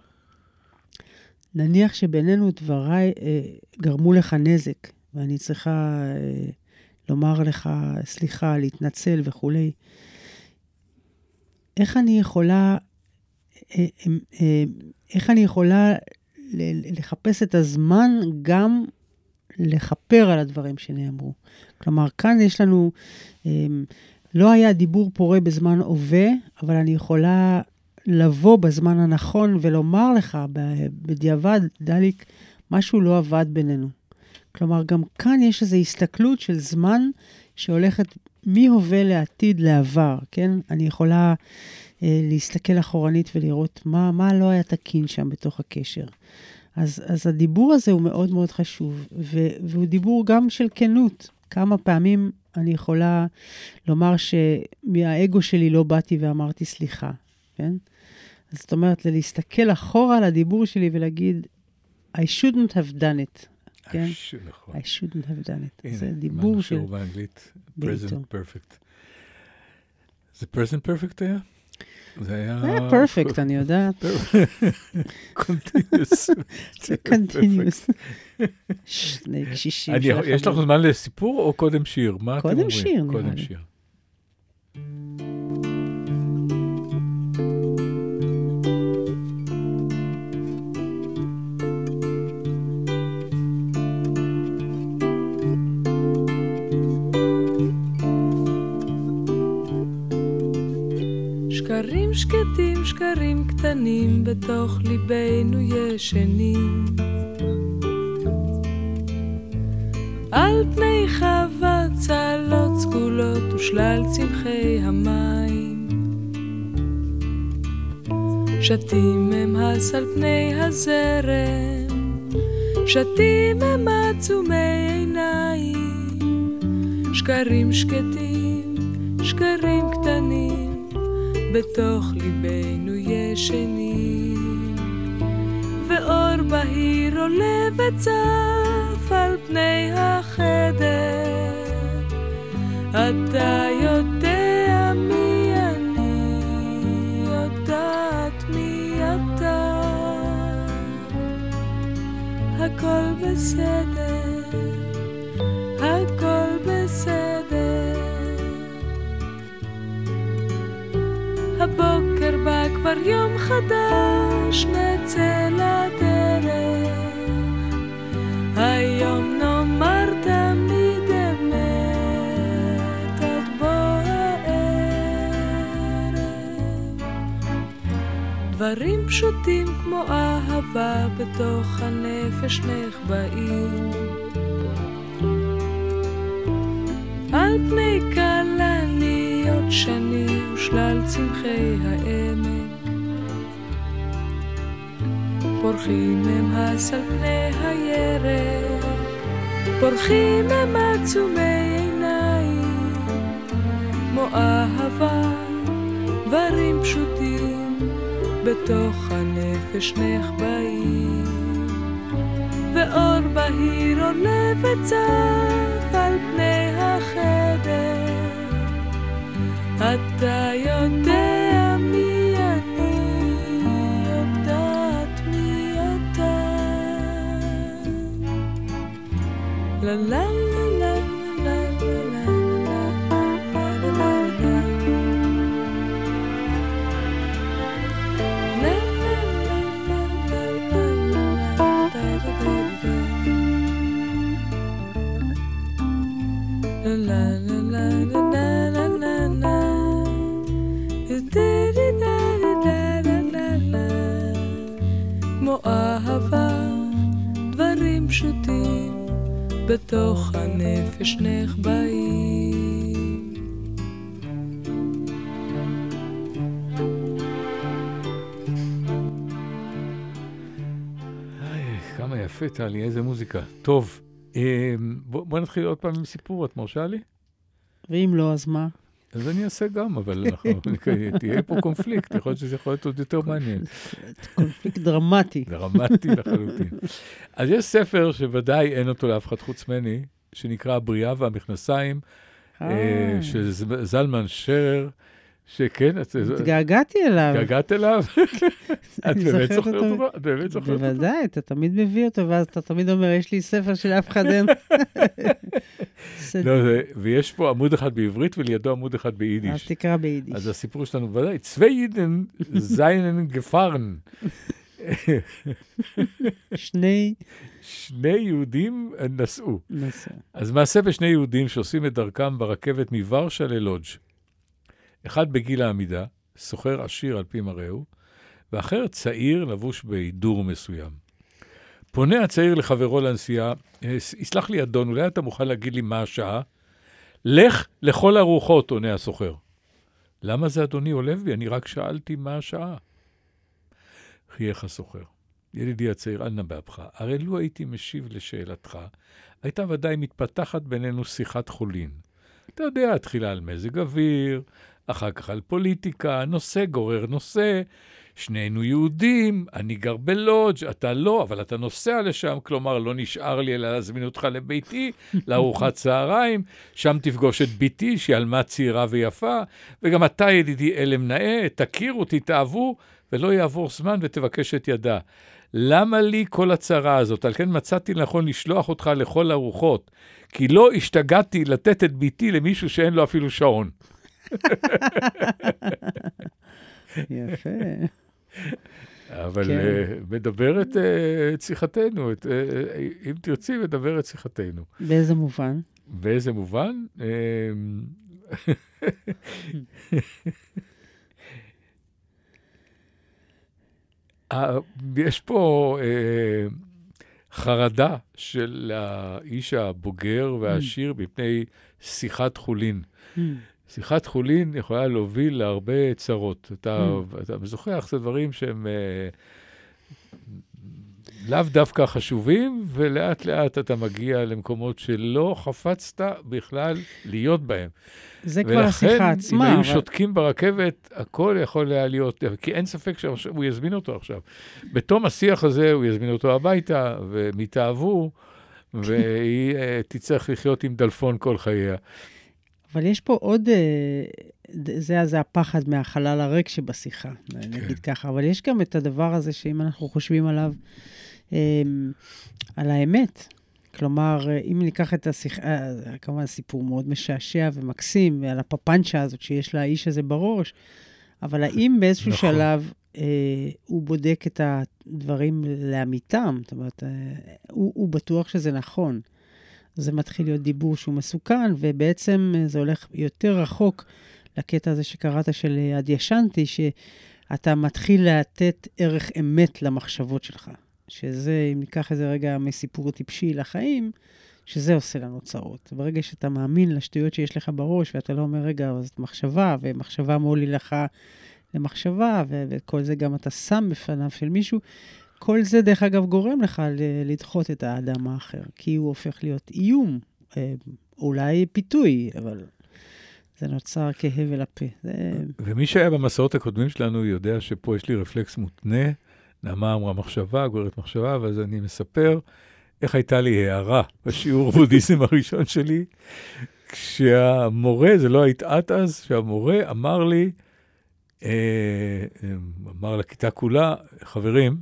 נניח שבינינו דבריי אה, גרמו לך נזק, ואני צריכה אה, לומר לך סליחה, להתנצל וכולי. איך אני יכולה, אה, אה, אה, איך אני יכולה לחפש את הזמן גם לכפר על הדברים שנאמרו. כלומר, כאן יש לנו, אה, לא היה דיבור פורה בזמן הווה, אבל אני יכולה לבוא בזמן הנכון ולומר לך בדיעבד, דליק, משהו לא עבד בינינו. כלומר, גם כאן יש איזו הסתכלות של זמן שהולכת מהווה לעתיד לעבר, כן? אני יכולה אה, להסתכל אחורנית ולראות מה, מה לא היה תקין שם בתוך הקשר. אז, אז הדיבור הזה הוא מאוד מאוד חשוב, ו, והוא דיבור גם של כנות. כמה פעמים אני יכולה לומר שמהאגו שלי לא באתי ואמרתי סליחה, כן? אז זאת אומרת, זה להסתכל אחורה על הדיבור שלי ולהגיד, I shouldn't have done it, כן? נכון. I shouldn't have done it. הנה, זה דיבור של... נשאר באנגלית? present perfect. זה present perfect היה? זה היה... זה היה perfect, אני יודעת. continuous. זה continuous. שני קשישים יש לך זמן לסיפור או קודם שיר? מה אתם קודם אומרים? שיר, נראה קודם לי. שקרים שקטים, שקרים קטנים, בתוך ליבנו ישנים. על פני חווה צלות סגולות ושלל צמחי המים. שתים הם הס על פני הזרם, שתים הם עצומי עיניים. שקרים שקטים, שקרים קטנים, בתוך ליבנו ישנים. ואור בהיר עולה וצף על פני החדר. אתה יודע מי אני, יודעת מי אתה. הכל בסדר, כבר יום חדש, נצא לדרך. היום נאמר תמיד אמת עד בוא הערב. דברים פשוטים כמו אהבה בתוך הנפש נחבאים. על פני כלניות שני ושלל צמחי העמק. פורחים הם הס על פני הירק, פורחים הם עצומי עיניים, כמו אהבה, דברים פשוטים, בתוך הנפש נחבאים. ואור בהיר עולה וצף על פני החדר. אתה יודע la la בתוך הנפש נחבאים. כמה יפה, טלי, איזה מוזיקה. טוב, בוא בוא נתחיל עוד פעם עם סיפור, את מרשה לי? ואם לא, אז מה? אז אני אעשה גם, אבל אנחנו, תהיה פה קונפליקט, יכול להיות שזה יכול להיות עוד יותר מעניין. קונפליקט דרמטי. דרמטי לחלוטין. אז יש ספר שוודאי אין אותו לאף אחד חוץ ממני, שנקרא הבריאה והמכנסיים, אה, של ז- זלמן שרר, שכן, את התגעגעתי אליו. התגעגעת אליו? את באמת זוכרת אותו. את באמת זוכרת אותו? בוודאי, אתה תמיד מביא אותו, ואז אתה תמיד אומר, יש לי ספר שלאף אחד אין. לא, ויש פה עמוד אחד בעברית ולידו עמוד אחד אז ביידיש. תקרא ביידיש. אז הסיפור שלנו ודאי, צווי יידן זיינן גפרן. שני שני יהודים נסעו. נושא. אז מעשה בשני יהודים שעושים את דרכם ברכבת מוורשה ללודג'. אחד בגיל העמידה, סוחר עשיר על פי מראהו, ואחר צעיר לבוש בהידור מסוים. פונה הצעיר לחברו לנסיעה, "אה, יסלח לי אדון, אולי אתה מוכן להגיד לי מה השעה? לך לכל הרוחות, עונה הסוחר. למה זה אדוני עולב בי? אני רק שאלתי מה השעה. חייך הסוחר. ידידי הצעיר, אל נא באפך. הרי לו הייתי משיב לשאלתך, הייתה ודאי מתפתחת בינינו שיחת חולין. אתה יודע, תחילה על מזג אוויר, אחר כך על פוליטיקה, נושא גורר נושא, שנינו יהודים, אני גר בלודג', אתה לא, אבל אתה נוסע לשם, כלומר, לא נשאר לי אלא להזמין אותך לביתי, לארוחת צהריים, שם תפגוש את בתי, שהיא עלמה צעירה ויפה, וגם אתה, ידידי אלם נאה, תכירו, תתאהבו, ולא יעבור זמן ותבקש את ידה. למה לי כל הצרה הזאת? על כן מצאתי לנכון לשלוח אותך לכל הרוחות, כי לא השתגעתי לתת את ביתי למישהו שאין לו אפילו שעון. יפה. אבל כן. אה, את שיחתנו, את, אה, אה, אם תרצי, מדבר את שיחתנו. באיזה מובן? באיזה מובן? אה, אה, יש פה אה, חרדה של האיש הבוגר והעשיר מפני שיחת חולין. שיחת חולין יכולה להוביל להרבה צרות. אתה, Mm. אתה משוחח, זה דברים שהם אה, לאו דווקא חשובים, ולאט לאט אתה מגיע למקומות שלא חפצת בכלל להיות בהם. זה כבר השיחה עצמה. ולכן, אם היו אבל- שותקים ברכבת, הכל יכול היה להיות, כי אין ספק שהוא יזמין אותו עכשיו. בתום השיח הזה הוא יזמין אותו הביתה, והם יתאהבו, והיא אה, תצטרך לחיות עם דלפון כל חייה. אבל יש פה עוד, אה, זה, זה הפחד מהחלל הריק שבשיחה, נגיד ככה, אבל יש גם את הדבר הזה שאם אנחנו חושבים עליו, אה, על האמת. כלומר, אה, אם ניקח את השיחה, אה, כמובן סיפור מאוד משעשע ומקסים, ועל הפפנצ'ה הזאת שיש לאיש הזה בראש, אבל האם באיזשהו נכון. שלב אה, הוא בודק את הדברים לאמיתם? זאת אומרת, אה, הוא, הוא בטוח שזה נכון. זה מתחיל להיות דיבור שהוא מסוכן, ובעצם אה, זה הולך יותר רחוק לקטע הזה שקראת של אה, אדיאשנטי, שאתה מתחיל לתת ערך אמת למחשבות שלך. שזה, אם ניקח איזה רגע מסיפור טיפשי לחיים, שזה עושה לנו צרות. ברגע שאתה מאמין לשטויות שיש לך בראש, ואתה לא אומר, רגע, אבל זאת מחשבה, ומחשבה מוליכה לך למחשבה, ו- וכל זה גם אתה שם בפניו של מישהו, כל זה, דרך אגב, גורם לך לדחות את האדם האחר, כי הוא הופך להיות איום, אה, אולי פיתוי, אבל זה נוצר כהבל הפה. זה... ומי שהיה במסעות הקודמים שלנו יודע שפה יש לי רפלקס מותנה. נעמה אמרה מחשבה, גוררת מחשבה, ואז אני מספר איך הייתה לי הערה בשיעור בודהיזם הראשון שלי, כשהמורה, זה לא היית את אז, שהמורה אמר לי, אה, אמר לכיתה כולה, חברים,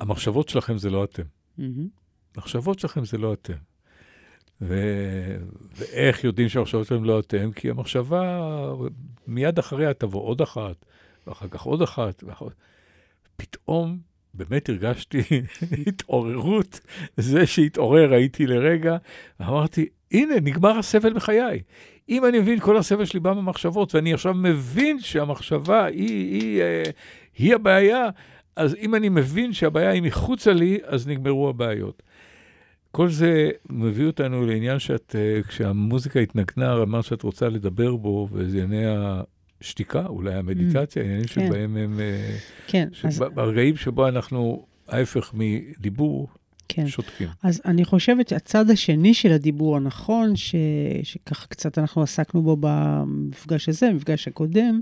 המחשבות שלכם זה לא אתם. המחשבות שלכם זה לא אתם. ו... ואיך יודעים שהמחשבות שלכם לא אתם? כי המחשבה, מיד אחריה תבוא עוד אחת, ואחר כך עוד אחת. ואחר... פתאום באמת הרגשתי התעוררות. זה שהתעורר, הייתי לרגע, ואמרתי, הנה, נגמר הסבל בחיי. אם אני מבין, כל הסבל שלי בא ממחשבות, ואני עכשיו מבין שהמחשבה היא, היא, היא, היא הבעיה, אז אם אני מבין שהבעיה היא מחוצה לי, אז נגמרו הבעיות. כל זה מביא אותנו לעניין שאת, אה, כשהמוזיקה התנגנה, אמרת שאת רוצה לדבר בו, וזה ענייני השתיקה, אולי המדיטציה, עניינים כן. שבהם הם... אה, כן, אז, שב- ברגעים שבו אנחנו, ההפך מדיבור, כן. שותקים. אז אני חושבת שהצד השני של הדיבור הנכון, ש... שככה קצת אנחנו עסקנו בו במפגש הזה, במפגש הקודם,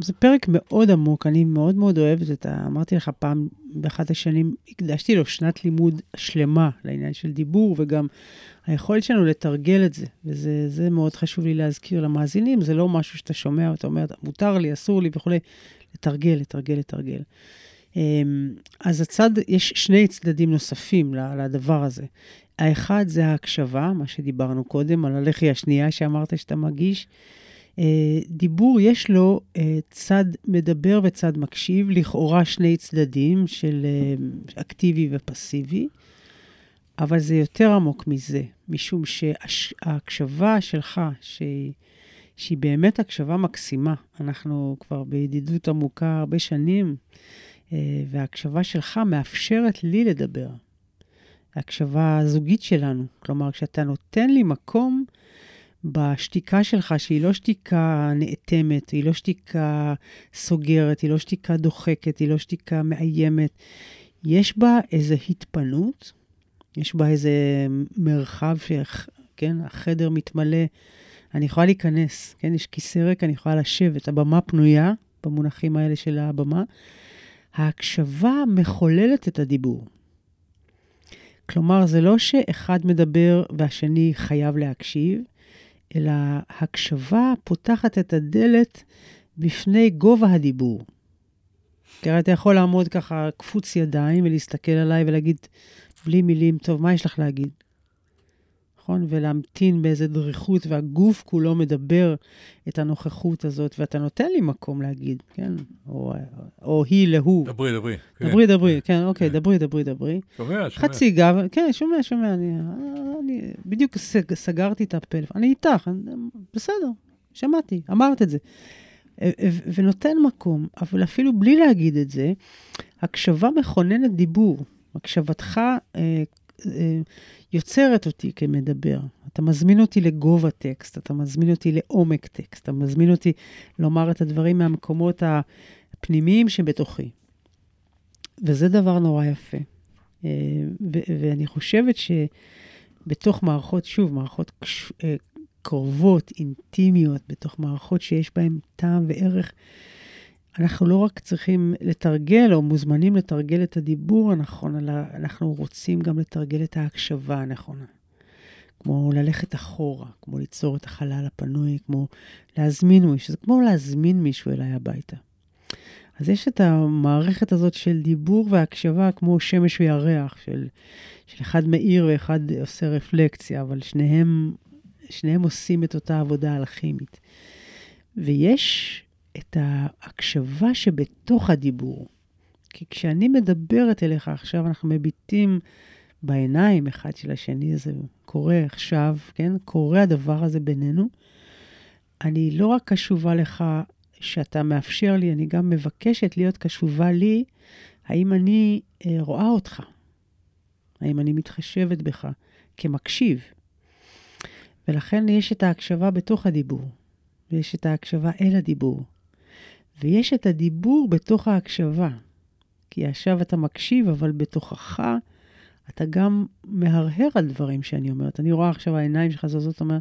זה פרק מאוד עמוק, אני מאוד מאוד אוהבת את ה... אמרתי לך פעם, באחת השנים, הקדשתי לו שנת לימוד שלמה לעניין של דיבור, וגם היכולת שלנו לתרגל את זה, וזה זה מאוד חשוב לי להזכיר למאזינים, זה לא משהו שאתה שומע, ואתה אומר, מותר לי, אסור לי וכולי, לתרגל, לתרגל, לתרגל. אמ, אז הצד, יש שני צדדים נוספים לדבר הזה. האחד זה ההקשבה, מה שדיברנו קודם, על הלחי השנייה שאמרת שאתה מגיש. אה, דיבור, יש לו אה, צד מדבר וצד מקשיב, לכאורה שני צדדים של אה, אקטיבי ופסיבי, אבל זה יותר עמוק מזה, משום שההקשבה שלך, שהיא, שהיא באמת הקשבה מקסימה, אנחנו כבר בידידות עמוקה הרבה שנים, וההקשבה שלך מאפשרת לי לדבר. ההקשבה הזוגית שלנו, כלומר, כשאתה נותן לי מקום, בשתיקה שלך, שהיא לא שתיקה נאטמת, היא לא שתיקה סוגרת, היא לא שתיקה דוחקת, היא לא שתיקה מאיימת. יש בה איזו התפנות, יש בה איזה מרחב, ש... כן, החדר מתמלא, אני יכולה להיכנס, כן, יש כיסא ריק, אני יכולה לשבת, הבמה פנויה, במונחים האלה של הבמה. ההקשבה מחוללת את הדיבור. כלומר, זה לא שאחד מדבר והשני חייב להקשיב, אלא הקשבה פותחת את הדלת בפני גובה הדיבור. כי הרי אתה יכול לעמוד ככה קפוץ ידיים ולהסתכל עליי ולהגיד בלי מילים, טוב, מה יש לך להגיד? נכון? ולהמתין באיזה דריכות, והגוף כולו מדבר את הנוכחות הזאת, ואתה נותן לי מקום להגיד, כן? או, או היא להוא. דברי, דברי. כן. דברי, דברי, כן, אוקיי, כן. דברי, דברי, דברי. שומע, שומע. חצי גב, כן, שומע, שומע, אני, אני בדיוק סג, סגרתי את הפלאפון, אני איתך, אני, בסדר, שמעתי, אמרת את זה. ונותן מקום, אבל אפילו בלי להגיד את זה, הקשבה מכוננת דיבור. הקשבתך אה, אה, יוצרת אותי כמדבר. אתה מזמין אותי לגובה טקסט, אתה מזמין אותי לעומק טקסט, אתה מזמין אותי לומר את הדברים מהמקומות הפנימיים שבתוכי. וזה דבר נורא יפה. אה, ו- ואני חושבת שבתוך מערכות, שוב, מערכות אה, קרובות, אינטימיות, בתוך מערכות שיש בהן טעם וערך, אנחנו לא רק צריכים לתרגל או מוזמנים לתרגל את הדיבור הנכון, אלא אנחנו רוצים גם לתרגל את ההקשבה הנכונה. כמו ללכת אחורה, כמו ליצור את החלל הפנוי, כמו להזמין מישהו, זה כמו להזמין מישהו אליי הביתה. אז יש את המערכת הזאת של דיבור והקשבה כמו שמש וירח, של, של אחד מאיר ואחד עושה רפלקציה, אבל שניהם, שניהם עושים את אותה עבודה אלכימית. ויש את ההקשבה שבתוך הדיבור. כי כשאני מדברת אליך עכשיו, אנחנו מביטים בעיניים אחד של השני, זה קורה עכשיו, כן? קורה הדבר הזה בינינו. אני לא רק קשובה לך שאתה מאפשר לי, אני גם מבקשת להיות קשובה לי, האם אני אה, רואה אותך? האם אני מתחשבת בך כמקשיב? ולכן יש את ההקשבה בתוך הדיבור, ויש את ההקשבה אל הדיבור, ויש את הדיבור בתוך ההקשבה. כי עכשיו אתה מקשיב, אבל בתוכך אתה גם מהרהר על דברים שאני אומרת. אני רואה עכשיו העיניים שלך זזות, אומר,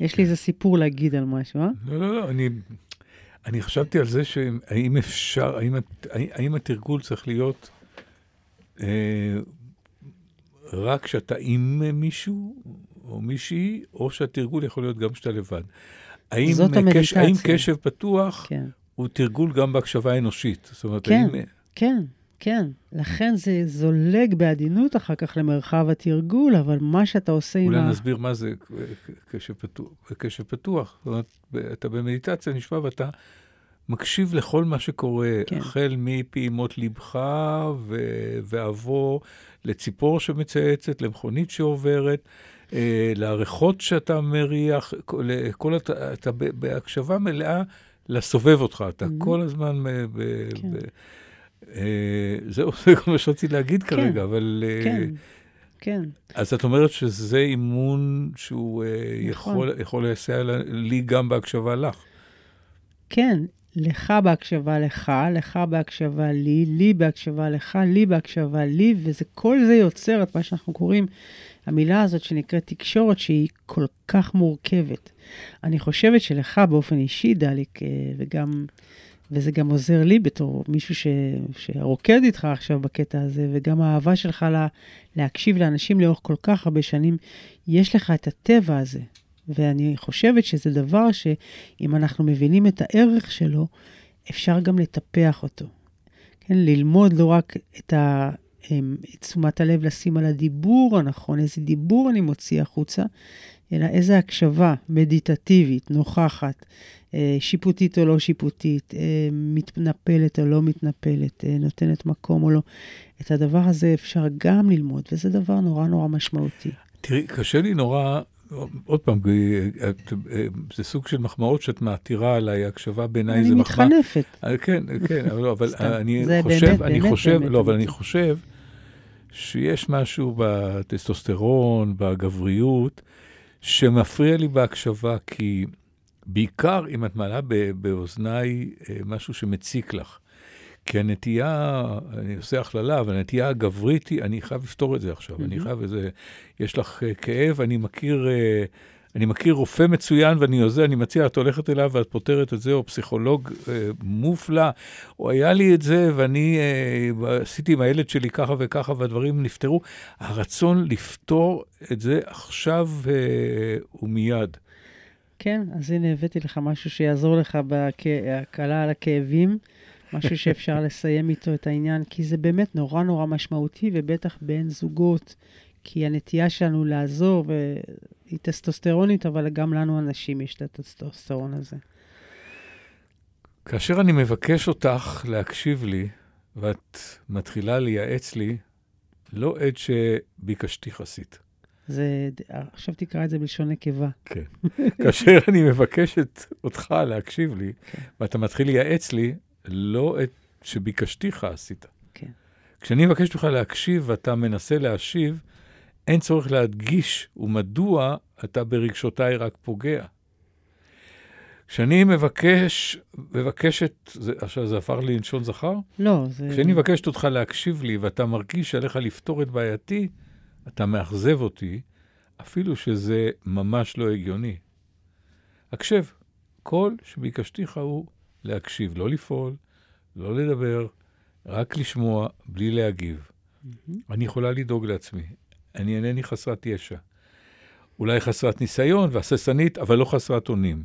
יש לי איזה סיפור להגיד על משהו, אה? לא, לא, לא, אני, אני חשבתי על זה שהאם אפשר, האם, האם התרגול צריך להיות אה, רק כשאתה עם מישהו או מישהי, או שהתרגול יכול להיות גם כשאתה לבד. האם, זאת קש, המדיטציה. האם קשב פתוח כן. הוא תרגול גם בהקשבה האנושית? זאת אומרת, כן. האם... כן, כן. לכן זה זולג בעדינות אחר כך למרחב התרגול, אבל מה שאתה עושה עם אולי ה... נסביר מה זה קשב פתוח. קשב פתוח. זאת אומרת, אתה במדיטציה נשמע ואתה מקשיב לכל מה שקורה, כן. החל מפעימות לבך ו- ועבור לציפור שמצייצת, למכונית שעוברת, אה, לריחות שאתה מריח, לכל, אתה, בהקשבה מלאה לסובב אותך, אתה Mhm. כל הזמן... ב- ב- כן. ב- אה, זהו, זה כל מה שרציתי להגיד כן, כרגע, אבל... אה, כן, כן. אז את אומרת שזה אימון שהוא אה, נכון. יכול, יכול לסייע לי גם בהקשבה לך. כן, לך בהקשבה לך, לך בהקשבה לי, לי בהקשבה לך, לי בהקשבה לי, וכל זה יוצר את מה שאנחנו קוראים, המילה הזאת שנקראת תקשורת, שהיא כל כך מורכבת. אני חושבת שלך באופן אישי, דליק, אה, וגם, וזה גם עוזר לי בתור מישהו ש, שרוקד איתך עכשיו בקטע הזה, וגם האהבה שלך לה, להקשיב לאנשים לאורך כל כך הרבה שנים, יש לך את הטבע הזה. ואני חושבת שזה דבר שאם אנחנו מבינים את הערך שלו, אפשר גם לטפח אותו. כן, ללמוד לא רק את ה... אמ, את תשומת הלב לשים על הדיבור הנכון, איזה דיבור אני מוציא החוצה, אלא איזה הקשבה מדיטטיבית, נוכחת, אה, שיפוטית או לא שיפוטית, אה, מתנפלת או לא מתנפלת, אה, נותנת מקום או לא. את הדבר הזה אפשר גם ללמוד, וזה דבר נורא נורא משמעותי. תראי, קשה לי נורא, עוד פעם, את, זה סוג של מחמאות שאת מעתירה עליי, הקשבה בעיניי אני זה מחמאה. מתחנפת. אה, כן, כן, אבל, לא, אבל סתם. אני חושב, באמת, אני באמת, חושב, באמת לא, אבל. אני חושב שיש משהו בטסטוסטרון, בגבריות, שמפריע לי בהקשבה, כי בעיקר אם את מעלה באוזניי אה, משהו שמציק לך. כי הנטייה, אני עושה הכללה, אבל הנטייה הגברית היא, אני חייב לפתור את זה עכשיו, אני מהמם. חייב איזה, יש לך אה, כאב, אני מכיר, אה, אני מכיר רופא מצוין ואני עוזר, אני מציע, את הולכת אליו ואת פותרת את זה, או פסיכולוג אה, מופלא, או היה לי את זה ואני אה, עשיתי עם הילד שלי ככה וככה והדברים נפתרו. הרצון לפתור את זה עכשיו אה, ומיד. כן, אז הנה הבאתי לך משהו שיעזור לך בהקלה על הכאבים, משהו שאפשר לסיים איתו את העניין, כי זה באמת נורא נורא משמעותי, ובטח בין זוגות, כי הנטייה שלנו לעזור, והיא טסטוסטרונית, אבל גם לנו הנשים יש את הטסטוסטרון הזה. כאשר אני מבקש אותך להקשיב לי, ואת מתחילה לייעץ לי, לא עת שביקשתי חסית. זה, עכשיו תקרא את זה בלשון נקבה. כן. כאשר אני מבקשת אותך להקשיב לי, כן. ואתה מתחיל לייעץ לי, לא את שביקשתיך עשית. כן. כשאני מבקש ממך להקשיב ואתה מנסה להשיב, אין צורך להדגיש ומדוע אתה ברגשותיי רק פוגע. כשאני מבקש, מבקשת, זה, עכשיו זה הפך לי ללשון זכר? לא, זה... כשאני מבקשת אותך להקשיב לי ואתה מרגיש שעליך לפתור את בעייתי, אתה מאכזב אותי, אפילו שזה ממש לא הגיוני. הקשב, כל שביקשתיך הוא להקשיב, לא לפעול, לא לדבר, רק לשמוע, בלי להגיב. אני יכולה לדאוג לעצמי. אני אינני חסרת ישע. אולי חסרת ניסיון והססנית, אבל לא חסרת אונים.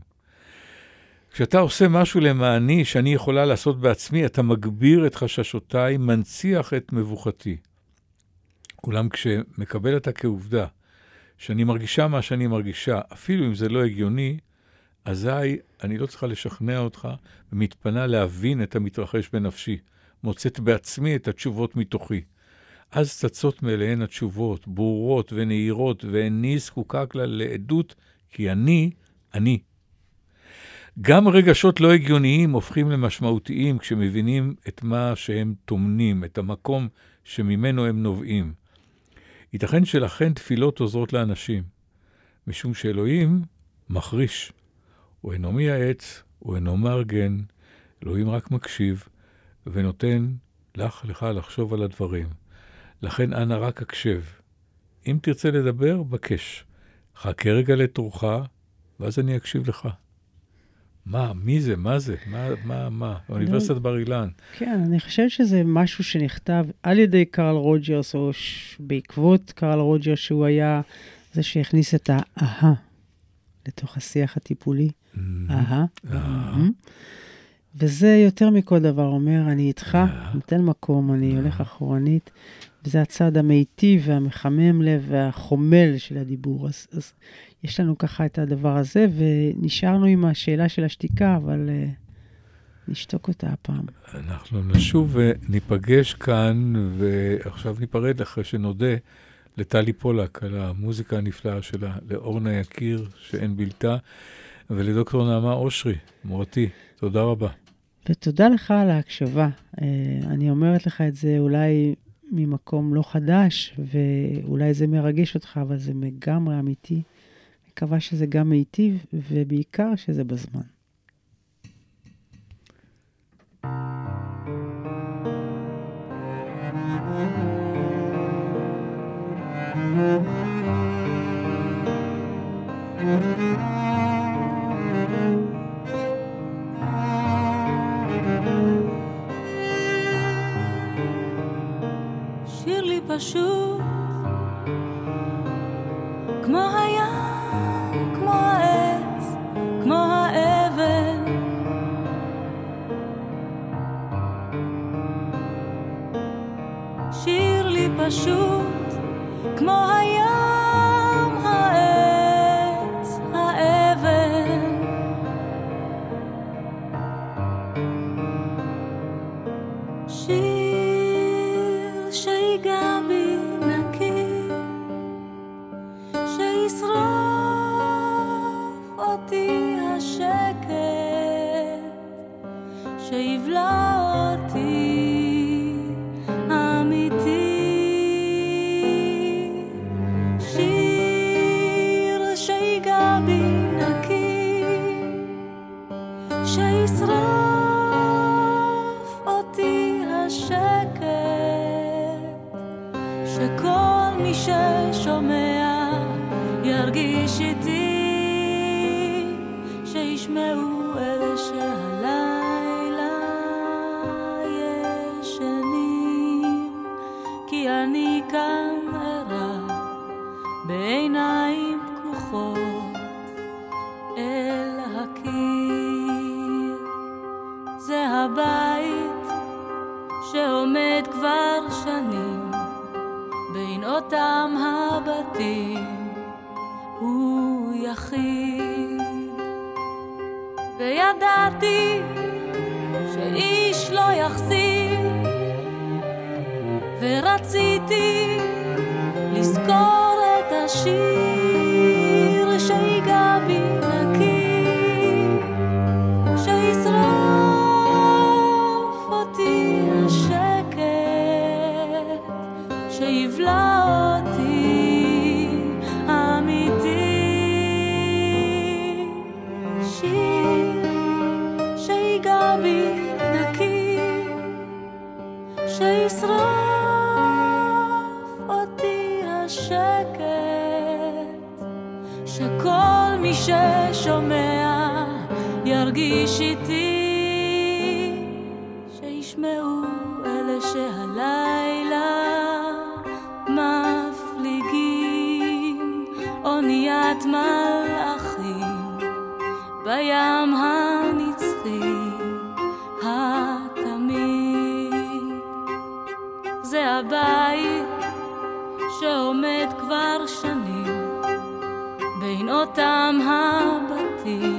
כשאתה עושה משהו למעני שאני יכולה לעשות בעצמי, אתה מגביר את חששותיי, מנציח את מבוכתי. אולם כשמקבל אתה כעובדה שאני מרגישה מה שאני מרגישה, אפילו אם זה לא הגיוני, אזי אני לא צריכה לשכנע אותך ומתפנה להבין את המתרחש בנפשי. מוצאת בעצמי את התשובות מתוכי. אז צצות מאליהן התשובות, ברורות ונהירות, ואיני זקוקה כלל לעדות, כי אני, אני. גם רגשות לא הגיוניים הופכים למשמעותיים כשמבינים את מה שהם טומנים, את המקום שממנו הם נובעים. ייתכן שלכן תפילות עוזרות לאנשים, משום שאלוהים מחריש. הוא אינו מייעץ, הוא אינו מארגן, אלוהים רק מקשיב, ונותן לך, לך לחשוב על הדברים. לכן אנא רק הקשב. אם תרצה לדבר, בקש. חכה רגע לתורך, ואז אני אקשיב לך. מה, מי זה, מה זה, מה, מה, מה, אוניברסיטת בר אילן. כן, אני חושבת שזה משהו שנכתב על ידי קרל רוג'רס, או ש... בעקבות קרל רוג'רס, שהוא היה זה שהכניס את האהה לתוך השיח הטיפולי. אהה. מהמם. וזה יותר מכל דבר אומר, אני איתך, נותן מקום, אני הולך אחורנית, וזה הצד המיטיב והמחמם לב והחומל של הדיבור. אז, אז יש לנו ככה את הדבר הזה, ונשארנו עם השאלה של השתיקה, אבל uh, נשתוק אותה הפעם. אנחנו נשוב וניפגש כאן, ועכשיו ניפרד אחרי שנודה לטלי פולק על המוזיקה הנפלאה שלה, לאורנה יקיר, שאין בלתה, ולדוקטור נעמה אושרי, מורתי. תודה רבה. ותודה לך על ההקשבה. Uh, אני אומרת לך את זה אולי ממקום לא חדש, ואולי זה מרגש אותך, אבל זה לגמרי אמיתי. מקווה שזה גם מיטיב, ובעיקר שזה בזמן. שיר לי פשוט, כמו הים, כמו כמו. שיר לי פשוט, כמו הים, ישמעו אלה שהלילה מפליגים אוניית מלאכים בים הנצחי התמיד. זה הבית שעומד כבר שנים בין אותם הבתים.